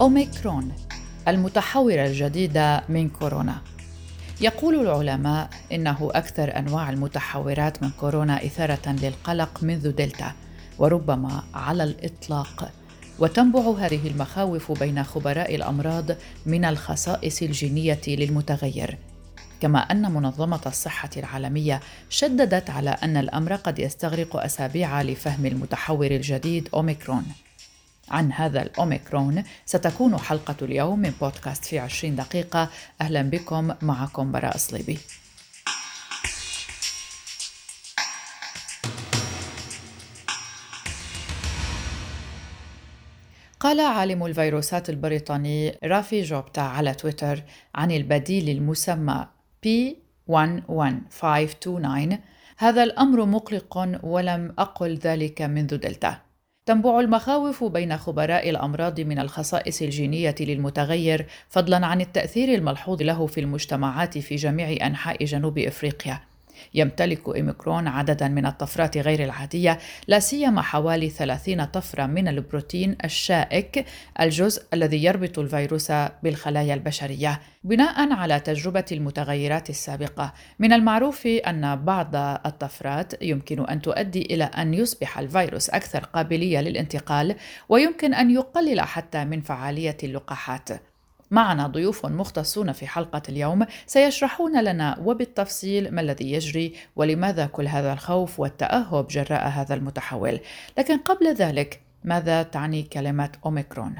أوميكرون المتحورة الجديدة من كورونا. يقول العلماء إنه أكثر أنواع المتحورات من كورونا إثارة للقلق منذ دلتا وربما على الإطلاق. وتنبع هذه المخاوف بين خبراء الأمراض من الخصائص الجينية للمتغير. كما أن منظمة الصحة العالمية شددت على أن الأمر قد يستغرق أسابيع لفهم المتحور الجديد أوميكرون. عن هذا الأوميكرون. ستكون حلقة اليوم من بودكاست في عشرين دقيقة. أهلا بكم. معكم براء صليبي. قال عالم الفيروسات البريطاني رافي جوبتا على تويتر عن البديل المسمى P11529 هذا الأمر مقلق ولم أقل ذلك منذ دلتا. تنبع المخاوف بين خبراء الأمراض من الخصائص الجينية للمتغير فضلا عن التأثير الملحوظ له في المجتمعات في جميع أنحاء جنوب إفريقيا. يمتلك إيميكرون عددا من الطفرات غير العادية لا سيما حوالي 30 طفرة من البروتين الشائك الجزء الذي يربط الفيروس بالخلايا البشرية بناء على تجربة المتغيرات السابقة. من المعروف أن بعض الطفرات يمكن أن تؤدي إلى أن يصبح الفيروس أكثر قابلية للانتقال ويمكن أن يقلل حتى من فعالية اللقاحات. معنا ضيوف مختصون في حلقة اليوم سيشرحون لنا وبالتفصيل ما الذي يجري ولماذا كل هذا الخوف والتأهب جراء هذا المتحول. لكن قبل ذلك ماذا تعني كلمة أوميكرون؟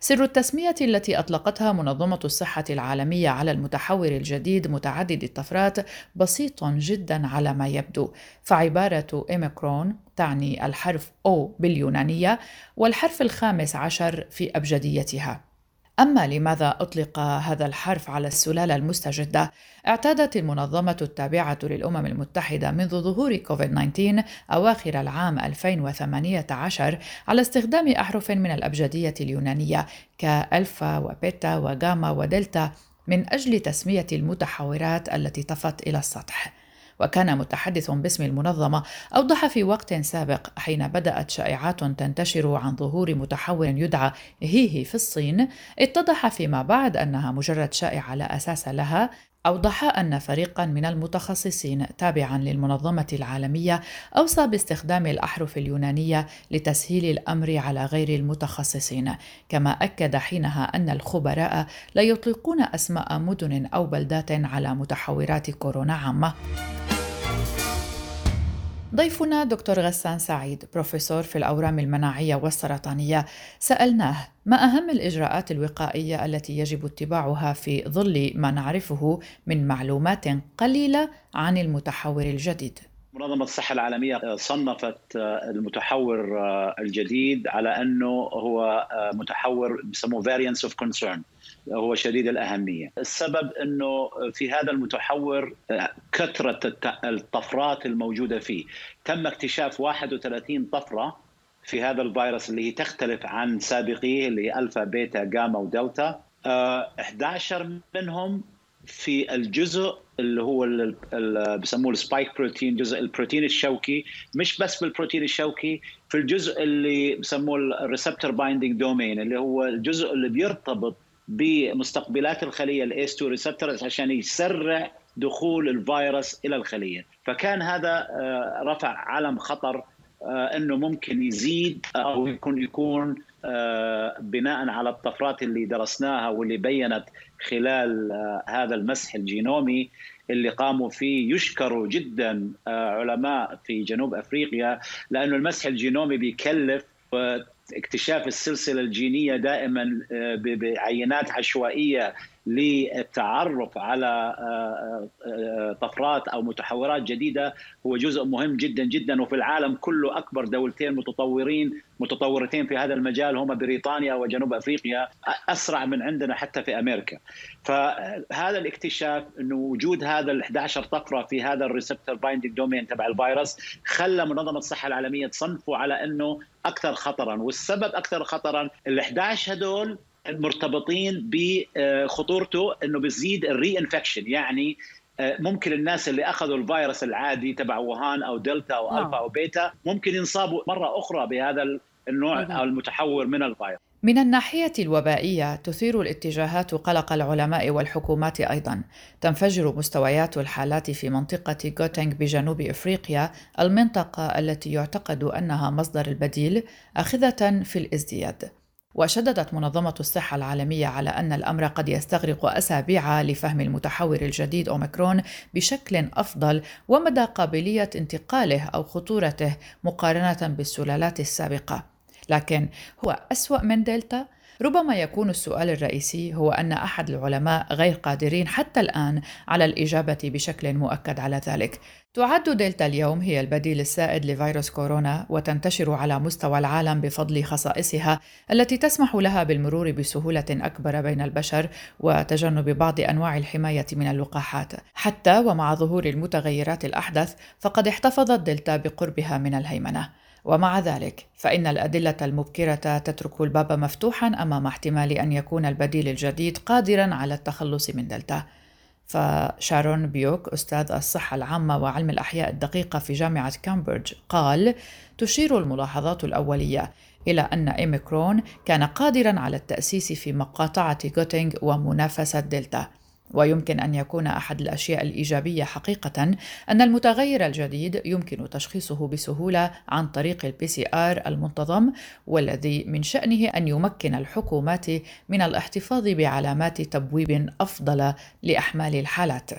سر التسمية التي أطلقتها منظمة الصحة العالمية على المتحور الجديد متعدد الطفرات بسيط جدا على ما يبدو. فعبارة إيميكرون تعني الحرف أو باليونانية والحرف الخامس عشر في أبجديتها. أما لماذا أطلق هذا الحرف على السلالة المستجدة؟ اعتادت المنظمة التابعة للأمم المتحدة منذ ظهور كوفيد-19 أواخر العام 2018 على استخدام أحرف من الأبجدية اليونانية كألفا وبيتا وغاما ودلتا من أجل تسمية المتحورات التي طفت إلى السطح. وكان متحدث باسم المنظمة أوضح في وقت سابق حين بدأت شائعات تنتشر عن ظهور متحور يدعى هيهي في الصين اتضح فيما بعد أنها مجرد شائعة لا أساس لها أوضح أن فريقا من المتخصصين تابعا للمنظمة العالمية أوصى باستخدام الأحرف اليونانية لتسهيل الأمر على غير المتخصصين، كما أكد حينها أن الخبراء لا يطلقون أسماء مدن أو بلدات على متحورات كورونا عامة. ضيفنا دكتور غسان سعيد بروفيسور في الأورام المناعية والسرطانية. سألناه ما أهم الإجراءات الوقائية التي يجب اتباعها في ظل ما نعرفه من معلومات قليلة عن المتحور الجديد. منظمة الصحة العالمية صنفت المتحور الجديد على أنه هو متحور بسموه variants of concern. هو شديد الأهمية. السبب أنه في هذا المتحور كثرة الطفرات الموجودة فيه. تم اكتشاف 31 طفرة في هذا الفيروس اللي هي تختلف عن سابقيه اللي هي ألفا بيتا جاما ودلتا. 11 منهم في الجزء اللي هو اللي بسموه ال spike protein جزء البروتين الشوكي. مش بس بالبروتين الشوكي في الجزء اللي بسموه ال receptor binding domain اللي هو الجزء اللي بيرتبط بمستقبلات الخلية ال ACE 2 receptors عشان يسرع دخول الفيروس إلى الخلية. فكان هذا رفع علم خطر إنه ممكن يزيد أو يكون يكون بناء على الطفرات اللي درسناها واللي بينت خلال هذا المسح الجينومي اللي قاموا فيه. يشكروا جدا علماء في جنوب أفريقيا لأنه المسح الجينومي بيكلف اكتشاف السلسلة الجينية دائما بعينات عشوائية للتعرف على طفرات أو متحورات جديدة هو جزء مهم جدا جدا وفي العالم كله أكبر دولتين متطورين متطورتين في هذا المجال هما بريطانيا وجنوب أفريقيا أسرع من عندنا حتى في أمريكا. فهذا الاكتشاف إنه وجود هذا ال 11 طفرة في هذا ال receptor binding domain تبع الفيروس خلى منظمة الصحة العالمية تصنفه على إنه أكثر خطرا والسبب أكثر خطرا ال 11 هدول مرتبطين بخطورته إنه بيزيد ال reinfection يعني ممكن الناس اللي أخذوا الفيروس العادي تبع ووهان أو دلتا أو ألفا أو بيتا ممكن ينصابوا مرة أخرى بهذا النوع أو المتحور من الفيروس من الناحية الوبائية تثير الاتجاهات قلق العلماء والحكومات أيضا. تنفجر مستويات الحالات في منطقة غوتينغ بجنوب إفريقيا، المنطقة التي يعتقد أنها مصدر البديل، أخذة في الازدياد. وشددت منظمة الصحة العالمية على أن الأمر قد يستغرق أسابيع لفهم المتحور الجديد أوميكرون بشكل أفضل ومدى قابلية انتقاله أو خطورته مقارنة بالسلالات السابقة. لكن هو أسوأ من دلتا؟ ربما يكون السؤال الرئيسي هو أن أحد العلماء غير قادرين حتى الآن على الإجابة بشكل مؤكد على ذلك. تعد دلتا اليوم هي البديل السائد لفيروس كورونا وتنتشر على مستوى العالم بفضل خصائصها التي تسمح لها بالمرور بسهولة أكبر بين البشر وتجنب بعض أنواع الحماية من اللقاحات. حتى ومع ظهور المتغيرات الأحدث فقد احتفظت دلتا بقربها من الهيمنة. ومع ذلك فإن الأدلة المبكرة تترك الباب مفتوحا أمام احتمال أن يكون البديل الجديد قادرا على التخلص من دلتا. فشارون بيوك أستاذ الصحة العامة وعلم الأحياء الدقيقة في جامعة كامبريدج قال تشير الملاحظات الأولية إلى أن أوميكرون كان قادرا على التأسيس في مقاطعة غوتينغ ومنافسة دلتا. ويمكن أن يكون أحد الأشياء الإيجابية حقيقة أن المتغير الجديد يمكن تشخيصه بسهولة عن طريق ال PCR المنتظم والذي من شأنه أن يمكن الحكومات من الاحتفاظ بعلامات تبويب أفضل لأحمال الحالات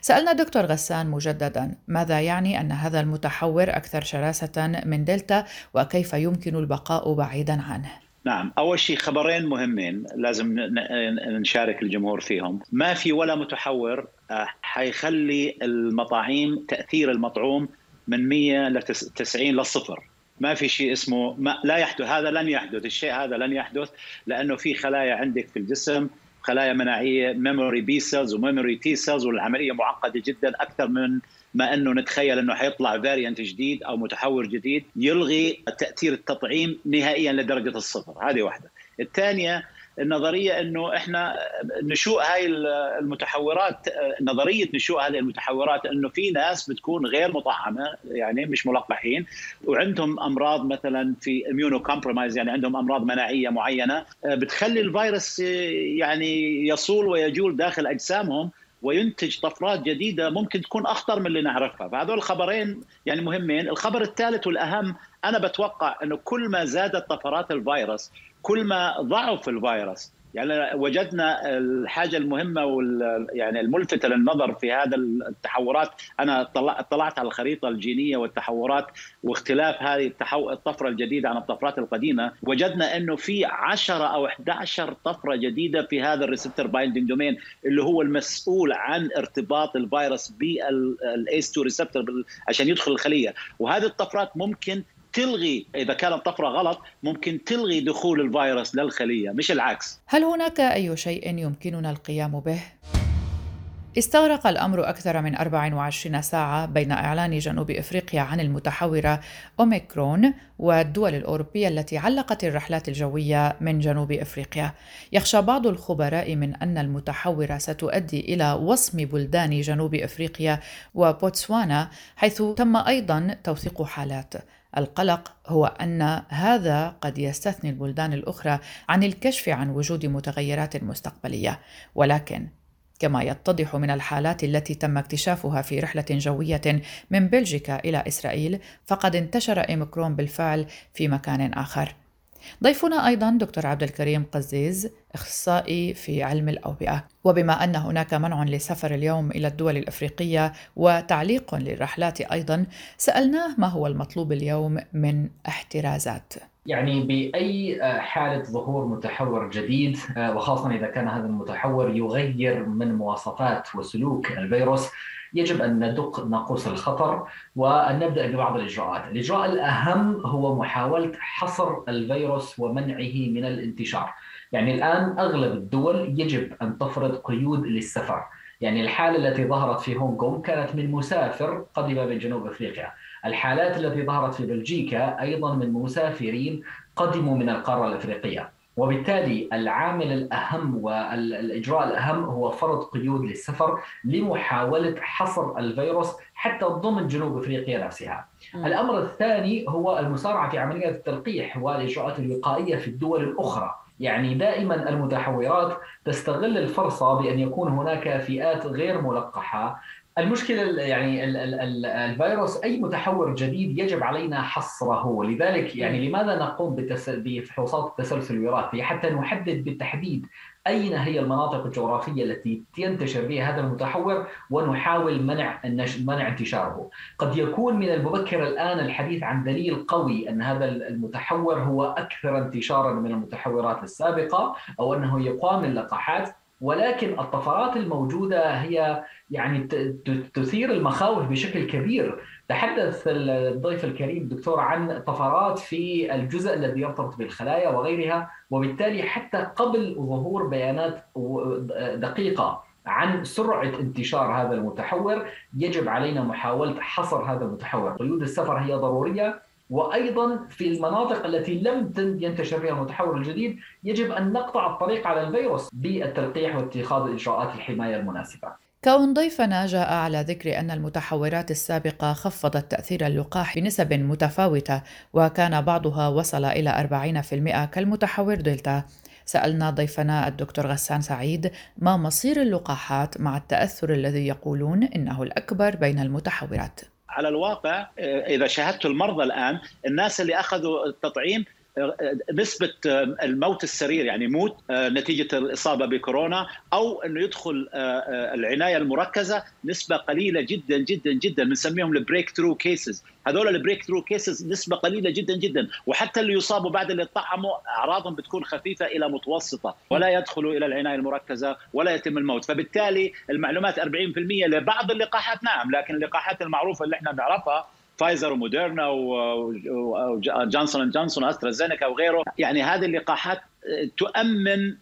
سألنا دكتور غسان مجددا ماذا يعني أن هذا المتحور أكثر شراسة من دلتا وكيف يمكن البقاء بعيدا عنه؟ نعم. أول شيء خبرين مهمين لازم نشارك الجمهور فيهم. ما في ولا متحور آه، حيخلي المطاعيم تأثير المطعوم من 100 ل 90 للصفر ما في شيء اسمه ما لا يحدث. هذا لن يحدث. الشيء هذا لن يحدث لأنه في خلايا عندك في الجسم خلايا مناعية memory B cells و memory T cells والعملية معقدة جدا أكثر من ما أنه نتخيل أنه حيطلع variant جديد أو متحور جديد يلغي تأثير التطعيم نهائيا لدرجة الصفر. هذه واحدة. الثانية النظرية أنه إحنا نشوء هاي المتحورات نظرية نشوء هذه المتحورات أنه في ناس بتكون غير مطعمة يعني مش ملقحين وعندهم أمراض مثلا في immunocompromise يعني عندهم أمراض مناعية معينة بتخلي الفيروس يعني يصول ويجول داخل أجسامهم وينتج طفرات جديدة ممكن تكون أخطر من اللي نعرفها. فهذول الخبرين يعني مهمين. الخبر الثالث والأهم أنا بتوقع إنه كل ما زادت طفرات الفيروس كل ما ضعف الفيروس يعني وجدنا الحاجة المهمة وال يعني الملفتة للنظر في هذا التحورات. أنا اطلعت على الخريطة الجينية والتحورات واختلاف هذه التحو... الطفرة الجديدة عن الطفرات القديمة. وجدنا إنه في 10 أو 11 طفرة جديدة في هذا ال receptor binding domain اللي هو المسؤول عن ارتباط الفيروس بال ACE 2 receptor عشان يدخل الخلية. وهذه الطفرات ممكن تلغي إذا كانت طفرة غلط ممكن تلغي دخول الفيروس للخلية مش العكس هل هناك أي شيء يمكننا القيام به استغرق الأمر أكثر من 24 ساعة بين إعلان جنوب إفريقيا عن المتحورة أوميكرون والدول الأوروبية التي علقت الرحلات الجوية من جنوب إفريقيا. يخشى بعض الخبراء من أن المتحورة ستؤدي إلى وصم بلدان جنوب إفريقيا وبوتسوانا حيث تم أيضا توثيق حالات. القلق هو أن هذا قد يستثني البلدان الأخرى عن الكشف عن وجود متغيرات مستقبلية. ولكن كما يتضح من الحالات التي تم اكتشافها في رحلة جوية من بلجيكا إلى إسرائيل فقد انتشر ايميكرون بالفعل في مكان آخر. ضيفنا أيضا دكتور عبد الكريم قزيز أخصائي في علم الأوبئة. وبما أن هناك منع للسفر اليوم إلى الدول الأفريقية وتعليق للرحلات أيضا سألناه ما هو المطلوب اليوم من احترازات. يعني بأي حالة ظهور متحور جديد وخاصه إذا كان هذا المتحور يغير من مواصفات وسلوك الفيروس يجب أن ندق ناقوس الخطر وأن نبدأ ببعض الإجراءات، الإجراء الأهم هو محاولة حصر الفيروس ومنعه من الانتشار. يعني الآن أغلب الدول يجب أن تفرض قيود للسفر، يعني الحالة التي ظهرت في هونغ كونغ كانت من مسافر قدم من جنوب أفريقيا، الحالات التي ظهرت في بلجيكا أيضا من مسافرين قدموا من القارة الأفريقية. وبالتالي العامل الأهم والإجراء الأهم هو فرض قيود للسفر لمحاولة حصر الفيروس حتى ضمن جنوب إفريقيا نفسها. م. الأمر الثاني هو المسارعة في عملية التلقيح والإجراءات الوقائية في الدول الأخرى. يعني دائما المتحورات تستغل الفرصة بأن يكون هناك فئات غير ملقحة المشكلة يعني الفيروس أي متحور جديد يجب علينا حصره. ولذلك يعني لماذا نقوم بفحوصات التسلسل الوراثي؟ حتى نحدد بالتحديد أين هي المناطق الجغرافية التي ينتشر بها هذا المتحور ونحاول منع منع انتشاره. قد يكون من المبكر الآن الحديث عن دليل قوي أن هذا المتحور هو أكثر انتشارا من المتحورات السابقة أو أنه يقام اللقاحات. ولكن الطفرات الموجودة هي يعني تثير المخاوف بشكل كبير. تحدث الضيف الكريم دكتور عن طفرات في الجزء الذي يرتبط بالخلايا وغيرها وبالتالي حتى قبل ظهور بيانات دقيقة عن سرعة انتشار هذا المتحور يجب علينا محاولة حصر هذا المتحور. قيود السفر هي ضرورية. وأيضا في المناطق التي لم ينتشر فيها المتحور الجديد يجب أن نقطع الطريق على الفيروس بالتلقيح واتخاذ إجراءات الحماية المناسبة. كون ضيفنا جاء على ذكر أن المتحورات السابقة خفضت تأثير اللقاح بنسب متفاوتة وكان بعضها وصل إلى 40% كالمتحور دلتا سألنا ضيفنا الدكتور غسان سعيد ما مصير اللقاحات مع التأثر الذي يقولون إنه الأكبر بين المتحورات على الواقع إذا شاهدت المرضى الآن الناس اللي أخذوا التطعيم نسبة الموت السرير يعني موت نتيجة الإصابة بكورونا أو أنه يدخل العناية المركزة نسبة قليلة جدا جدا جدا بنسميهم ال breakthrough cases هذول ال breakthrough cases نسبة قليلة جدا جدا. وحتى اللي يصابوا بعد اللي طعموا أعراضهم بتكون خفيفة إلى متوسطة ولا يدخلوا إلى العناية المركزة ولا يتم الموت. فبالتالي المعلومات 40% لبعض اللقاحات نعم لكن اللقاحات المعروفة اللي إحنا بنعرفها فايزر وموديرنا وجونسون جونسون وأسترازينيكا وغيره يعني هذه اللقاحات تؤمن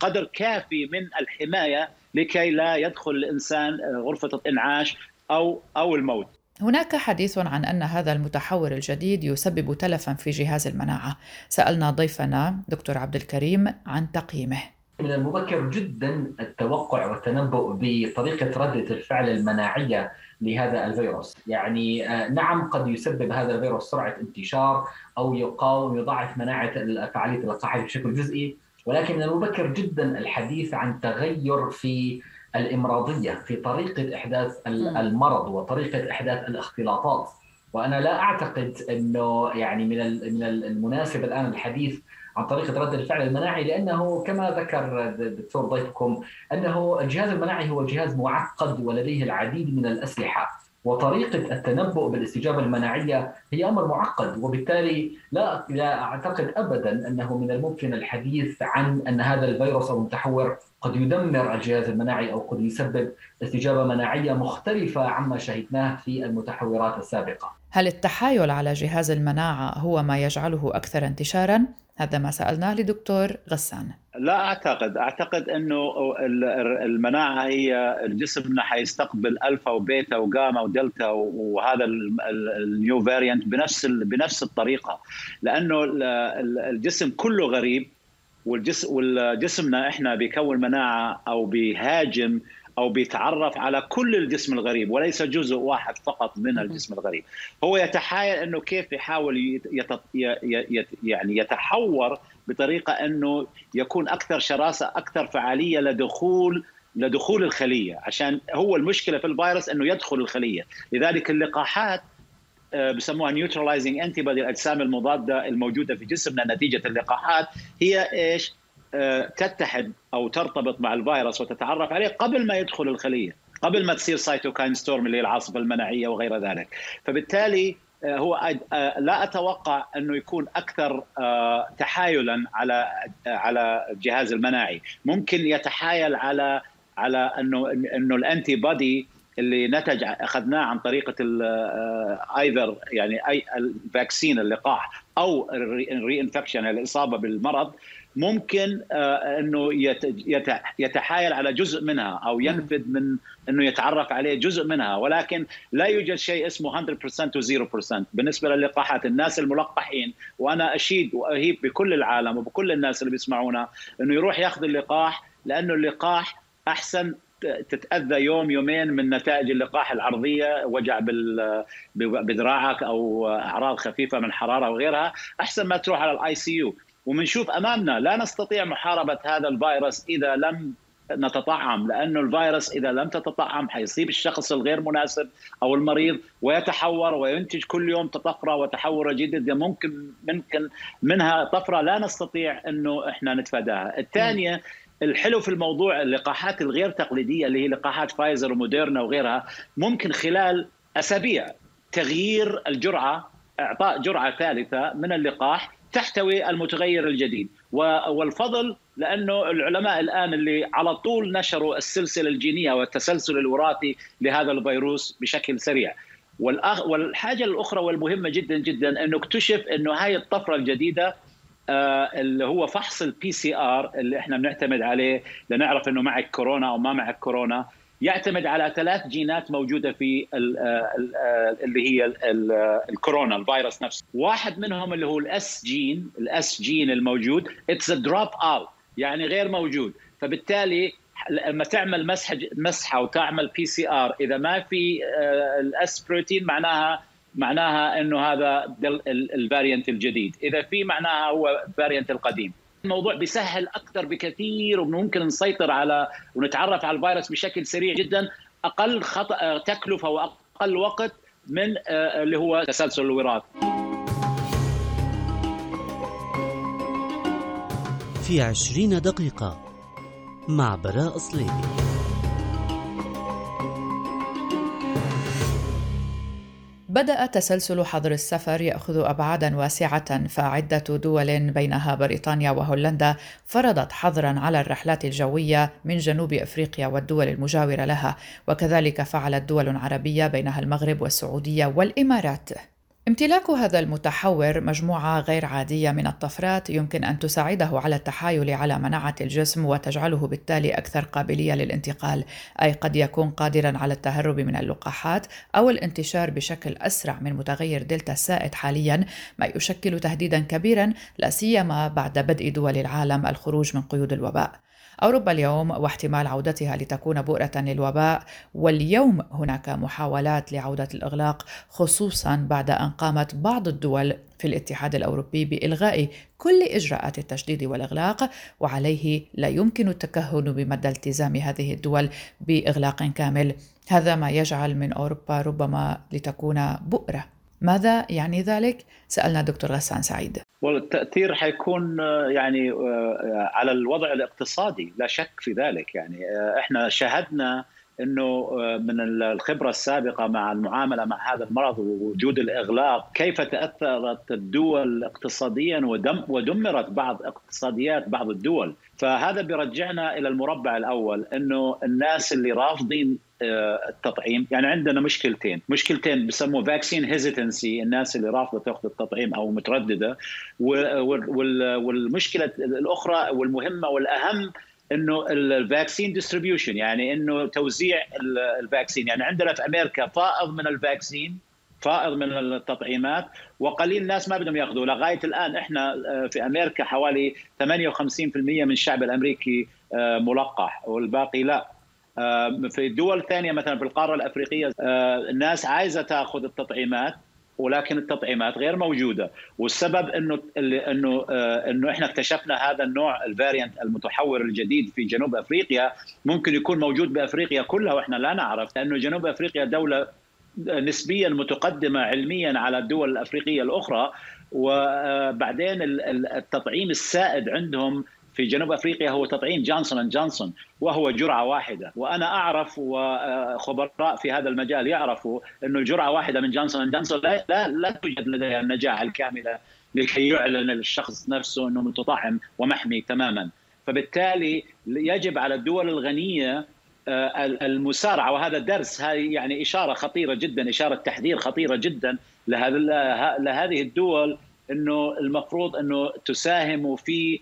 قدر كافي من الحماية لكي لا يدخل الإنسان غرفة الإنعاش أو أو الموت. هناك حديث عن أن هذا المتحور الجديد يسبب تلفا في جهاز المناعة. سألنا ضيفنا دكتور عبد الكريم عن تقييمه. من المبكر جدا التوقع والتنبؤ بطريقة ردة الفعل المناعية لهذا الفيروس. يعني آه، نعم قد يسبب هذا الفيروس سرعة انتشار أو يقاوم يضاعف مناعة فعالية اللقاحات بشكل جزئي. ولكن من المبكر جدا الحديث عن تغير في الإمراضية في طريقة إحداث المرض وطريقة إحداث الاختلاطات. وأنا لا أعتقد أنه يعني من من المناسب الآن الحديث عن طريقه رد الفعل المناعي لأنه كما ذكر الدكتور ضيفكم أنه الجهاز المناعي هو جهاز معقد ولديه العديد من الأسلحة وطريقة التنبؤ بالاستجابة المناعية هي أمر معقد وبالتالي لا لا أعتقد ابدا أنه من الممكن الحديث عن أن هذا الفيروس المتحور قد يدمر الجهاز المناعي أو قد يسبب استجابة مناعية مختلفة عما شهدناه في المتحورات السابقة. هل التحايل على جهاز المناعة هو ما يجعله أكثر انتشارا؟ هذا ما سألناه لدكتور غسان. لا أعتقد، أعتقد إنه المناعة هي جسمنا حيستقبل ألفا وبيتا وجاما ودلتا وهذا ال new variant بنفس بنفس الطريقة لأنه الجسم كله غريب والجسم والجسمنا إحنا بيكون مناعة أو بيهاجم أو بيتعرف على كل الجسم الغريب وليس جزء واحد فقط من الجسم الغريب. هو يتحايل إنه كيف يحاول يت... يعني يتحور بطريقة إنه يكون أكثر شراسة أكثر فعالية لدخول لدخول الخلية. عشان هو المشكلة في الفيروس إنه يدخل الخلية. لذلك اللقاحات آه، بسموها neutralizing antibody الأجسام المضادة الموجودة في جسمنا نتيجة اللقاحات هي إيش؟ آه، تتحد أو ترتبط مع الفيروس وتتعرف عليه قبل ما يدخل الخلية قبل ما تصير cytokine storm اللي هي العاصفة المناعية وغير ذلك. فبالتالي آه، هو لا أتوقع أنه يكون أكثر تحايلا على على الجهاز المناعي. ممكن يتحايل على على أنه أنه ال antibody اللي نتج أخذناه عن طريقة either يعني أي ال vaccine اللقاح أو ال reinfection الإصابة بالمرض ممكن آه، إنه يتحايل على جزء منها أو ينفذ من إنه يتعرف عليه جزء منها ولكن لا يوجد شيء اسمه 100% و 0% بالنسبة للقاحات الناس الملقحين وأنا أشيد وأهيب بكل العالم وبكل الناس اللي بيسمعونا إنه يروح ياخذ اللقاح لأنه اللقاح أحسن تتأذى يوم يومين من نتائج اللقاح العرضية وجع بذراعك أو أعراض خفيفة من حرارة وغيرها أحسن ما تروح على ال ICU وبنشوف أمامنا لا نستطيع محاربة هذا الفيروس إذا لم نتطعم لأنه الفيروس إذا لم تتطعم حيصيب الشخص الغير مناسب أو المريض ويتحور وينتج كل يوم طفرة وتحور جديده ممكن ممكن منها طفرة لا نستطيع إنه إحنا نتفاداها، الثانية الحلو في الموضوع اللقاحات الغير تقليدية اللي هي لقاحات فايزر وموديرنا وغيرها ممكن خلال أسابيع تغيير الجرعة إعطاء جرعة ثالثة من اللقاح تحتوي المتغير الجديد. والفضل لأنه العلماء الآن اللي على طول نشروا السلسلة الجينية والتسلسل الوراثي لهذا الفيروس بشكل سريع. والحاجة الأخرى والمهمة جدا جدا إنه اكتشف إنه هاي الطفرة الجديدة آه، اللي هو فحص ال PCR اللي إحنا بنعتمد عليه لنعرف إنه معك كورونا أو ما معك كورونا يعتمد على ثلاث جينات موجودة في آه، آه، اللي هي الكورونا الفيروس نفسه. واحد منهم اللي هو ال S gene ال S gene الموجود it's drop out يعني غير موجود. فبالتالي لما تعمل مسحه مسحة وتعمل PCR إذا ما في ال S protein معناها معناها إنه هذا ال variant الجديد. إذا في معناها هو ال variant القديم. الموضوع بيسهل أكثر بكثير وممكن نسيطر على ونتعرف على الفيروس بشكل سريع جدا. أقل خطأ تكلفة وأقل وقت من آه، اللي هو تسلسل الوراث في عشرين دقيقة مع براء صليبي بدأ تسلسل حظر السفر يأخذ أبعادا واسعة فعدة دول بينها بريطانيا وهولندا فرضت حظرا على الرحلات الجوية من جنوب أفريقيا والدول المجاورة لها وكذلك فعلت دول عربية بينها المغرب والسعودية والإمارات. امتلاك هذا المتحور مجموعة غير عادية من الطفرات يمكن أن تساعده على التحايل على مناعة الجسم وتجعله بالتالي أكثر قابلية للانتقال، أي قد يكون قادرا على التهرب من اللقاحات أو الانتشار بشكل أسرع من متغير دلتا السائد حاليا، ما يشكل تهديدا كبيرا لا سيما بعد بدء دول العالم الخروج من قيود الوباء. أوروبا اليوم واحتمال عودتها لتكون بؤرة للوباء واليوم هناك محاولات لعودة الإغلاق خصوصا بعد أن قامت بعض الدول في الاتحاد الأوروبي بإلغاء كل إجراءات التشديد والإغلاق وعليه لا يمكن التكهن بمدى التزام هذه الدول بإغلاق كامل. هذا ما يجعل من أوروبا ربما لتكون بؤرة. ماذا يعني ذلك؟ سألنا دكتور غسان سعيد. والتأثير حيكون يعني آه، على الوضع الاقتصادي لا شك في ذلك. يعني آه، إحنا شاهدنا إنه آه، من الخبرة السابقة مع المعاملة مع هذا المرض ووجود الإغلاق كيف تأثرت الدول اقتصاديا ودم ودمرت بعض اقتصاديات بعض الدول. فهذا بيرجعنا إلى المربع الأول إنه الناس اللي رافضين آه، التطعيم. يعني عندنا مشكلتين. مشكلتين بسموه vaccine hesitancy الناس اللي رافضة تأخذ التطعيم أو مترددة. والمشكلة الأخرى والمهمة والأهم إنه ال vaccine distribution يعني إنه توزيع ال vaccine يعني عندنا في أمريكا فائض من ال vaccine فائض من التطعيمات وقليل الناس ما بدهم يأخذوا. لغاية الآن إحنا آه، في أمريكا حوالي 58% من الشعب الأمريكي آه، ملقح والباقي لا. آه، في دول ثانية مثلا في القارة الأفريقية الناس عايزة تأخذ التطعيمات ولكن التطعيمات غير موجودة. والسبب إنه إنه آه، إنه إحنا اكتشفنا هذا النوع الفاريانت المتحور الجديد في جنوب أفريقيا ممكن يكون موجود بأفريقيا كلها وإحنا لا نعرف لأنه جنوب أفريقيا دولة نسبيا متقدمة علميا على الدول الأفريقية الأخرى. وبعدين التطعيم السائد عندهم في جنوب أفريقيا هو تطعيم جونسون اند جونسون وهو جرعة واحدة. وأنا أعرف وخبراء في هذا المجال يعرفوا إنه الجرعة واحدة من جونسون اند جونسون لا لا, لا توجد لديها النجاعه الكاملة لكي يعلن الشخص نفسه إنه متطعم ومحمي تماما. فبالتالي يجب على الدول الغنية آه، المسارعة. وهذا درس هذه يعني إشارة خطيرة جدا إشارة تحذير خطيرة جدا لهذه الدول إنه المفروض إنه تساهم في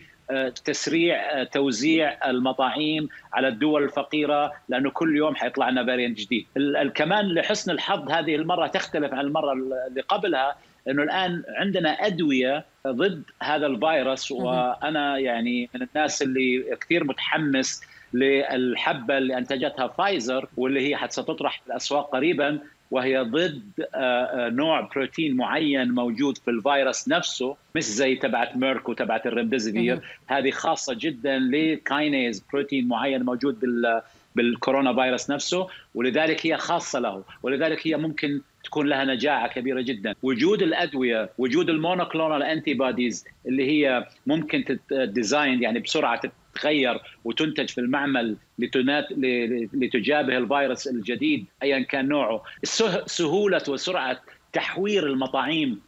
تسريع توزيع المطاعيم على الدول الفقيرة لأنه كل يوم حيطلع لنا فاريانت جديد. كمان لحسن الحظ هذه المرة تختلف عن المرة اللي قبلها إنه الآن عندنا أدوية ضد هذا الفيروس وأنا يعني من الناس اللي كثير متحمس للحبة اللي أنتجتها فايزر واللي هي ستطرح في الأسواق قريبا. وهي ضد آه، آه، نوع بروتين معين موجود في الفيروس نفسه مش زي تبعت ميرك وتبعت الريمديسيفير هذه خاصة جدا ل kinase بروتين معين موجود بال بالكورونا فيروس نفسه ولذلك هي خاصة له ولذلك هي ممكن تكون لها نجاعة كبيرة جدا. وجود الأدوية وجود ال monoclonal antibodies اللي هي ممكن ت design يعني بسرعة تتغير وتنتج في المعمل لتجابه الفيروس الجديد ايا كان نوعه. سهولة وسرعة تحوير المطاعيم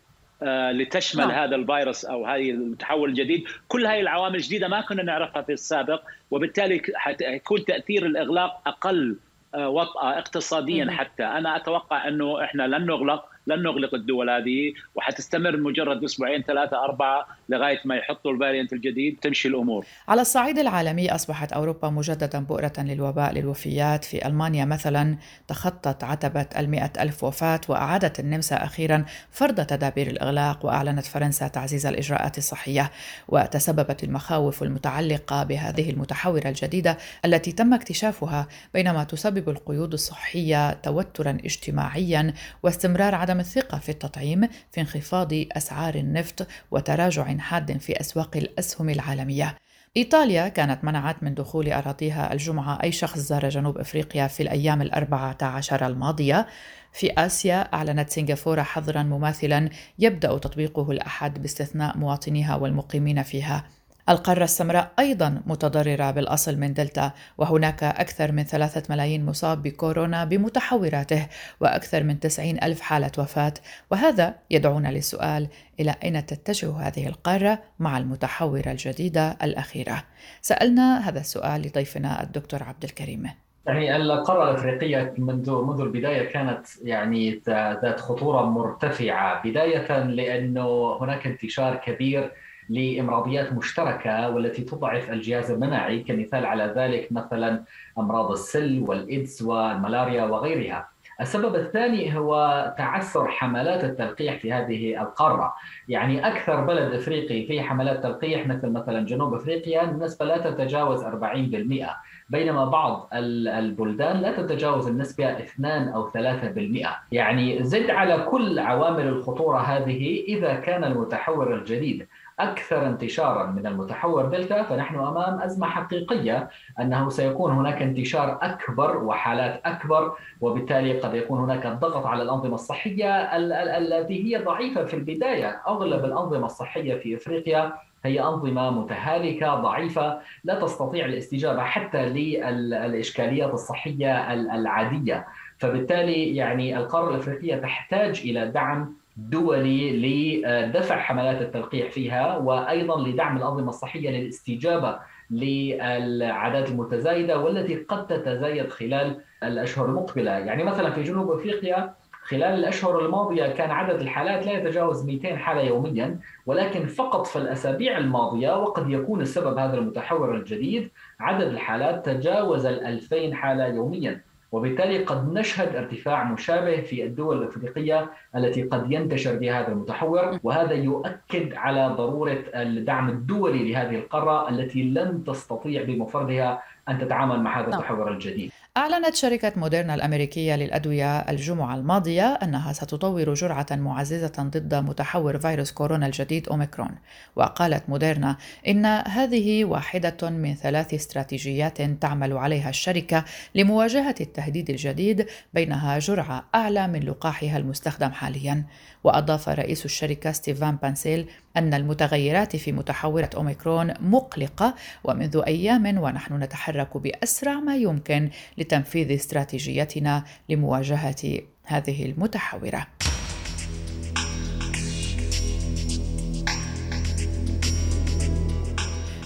آه، لتشمل نعم. هذا الفيروس أو هذه المتحول الجديد. كل هذه العوامل الجديدة ما كنا نعرفها في السابق وبالتالي حيكون تأثير الإغلاق أقل آه، وطأة اقتصاديا حتى. أنا أتوقع أنه إحنا لن نغلق لن نغلق الدول هذه وحتستمر مجرد أسبوعين ثلاثة أربعة لغاية ما يحطوا الفاريانت الجديد تمشي الأمور. على الصعيد العالمي أصبحت أوروبا مجددا بؤرة للوباء للوفيات في ألمانيا مثلا تخطت عتبة المئة ألف وفاة وأعادت النمسا أخيرا فرض تدابير الإغلاق وأعلنت فرنسا تعزيز الإجراءات الصحية وتسببت المخاوف المتعلقة بهذه المتحورة الجديدة التي تم اكتشافها بينما تسبب القيود الصحية توترا اجتماعيا واستمرار عدم عدم الثقة في التطعيم في انخفاض أسعار النفط وتراجع حاد في أسواق الأسهم العالمية. إيطاليا كانت منعت من دخول أراضيها الجمعة أي شخص زار جنوب أفريقيا في الأيام الأربعة عشر الماضية في آسيا أعلنت سنغافورة حظرا مماثلا يبدأ تطبيقه الأحد باستثناء مواطنيها والمقيمين فيها القارة السمراء أيضا متضررة بالأصل من دلتا وهناك أكثر من ثلاثة ملايين مصاب بكورونا بمتحوراته وأكثر من تسعين ألف حالة وفاة. وهذا يدعونا للسؤال إلى أين تتجه هذه القارة مع المتحورة الجديدة الأخيرة؟ سألنا هذا السؤال لضيفنا الدكتور عبد الكريم. يعني القارة الأفريقية منذ منذ البداية كانت يعني ذات خطورة مرتفعة بداية لأنه هناك انتشار كبير لامراضيات مشتركة والتي تضعف الجهاز المناعي كمثال على ذلك مثلا أمراض السل والإيدز والملاريا وغيرها. السبب الثاني هو تعثر حملات التلقيح في هذه القارة، يعني أكثر بلد إفريقي في حملات تلقيح مثل مثلا جنوب إفريقيا النسبة لا تتجاوز 40%، بينما بعض البلدان لا تتجاوز النسبة 2 أو 3%، يعني زد على كل عوامل الخطورة هذه إذا كان المتحور الجديد. أكثر انتشارا من المتحور دلتا فنحن أمام أزمة حقيقية أنه سيكون هناك انتشار أكبر وحالات أكبر وبالتالي قد يكون هناك ضغط على الأنظمة الصحية التي هي ضعيفة في البداية. أغلب الأنظمة الصحية في إفريقيا هي أنظمة متهالكة ضعيفة لا تستطيع الاستجابة حتى للإشكاليات الصحية العادية. فبالتالي يعني القارة الأفريقية تحتاج إلى دعم دولي لدفع حملات التلقيح فيها وأيضا لدعم الأنظمة الصحية للاستجابة للعادات المتزايدة والتي قد تتزايد خلال الأشهر المقبلة، يعني مثلا في جنوب أفريقيا خلال الأشهر الماضية كان عدد الحالات لا يتجاوز 200 حالة يوميا ولكن فقط في الأسابيع الماضية وقد يكون السبب هذا المتحور الجديد عدد الحالات تجاوز ال 2000 حالة يوميا. وبالتالي قد نشهد ارتفاع مشابه في الدول الأفريقية التي قد ينتشر بها هذا المتحور وهذا يؤكد على ضرورة الدعم الدولي لهذه القارة التي لن تستطيع بمفردها أن تتعامل مع هذا نعم. التحور الجديد. أعلنت شركة موديرنا الأمريكية للأدوية الجمعة الماضية أنها ستطور جرعة معززة ضد متحور فيروس كورونا الجديد أوميكرون وقالت موديرنا إن هذه واحدة من ثلاث استراتيجيات تعمل عليها الشركة لمواجهة التهديد الجديد بينها جرعة أعلى من لقاحها المستخدم حاليا وأضاف رئيس الشركة ستيفان بانسيل أن المتغيرات في متحورة أوميكرون مقلقة ومنذ أيام ونحن نتحرك بأسرع ما يمكن لتنفيذ استراتيجيتنا لمواجهة هذه المتحورة.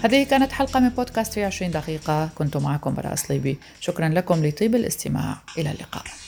هذه كانت حلقة من بودكاست في 20 دقيقة. كنت معكم براء صليبي شكرا لكم لطيب الاستماع. إلى اللقاء.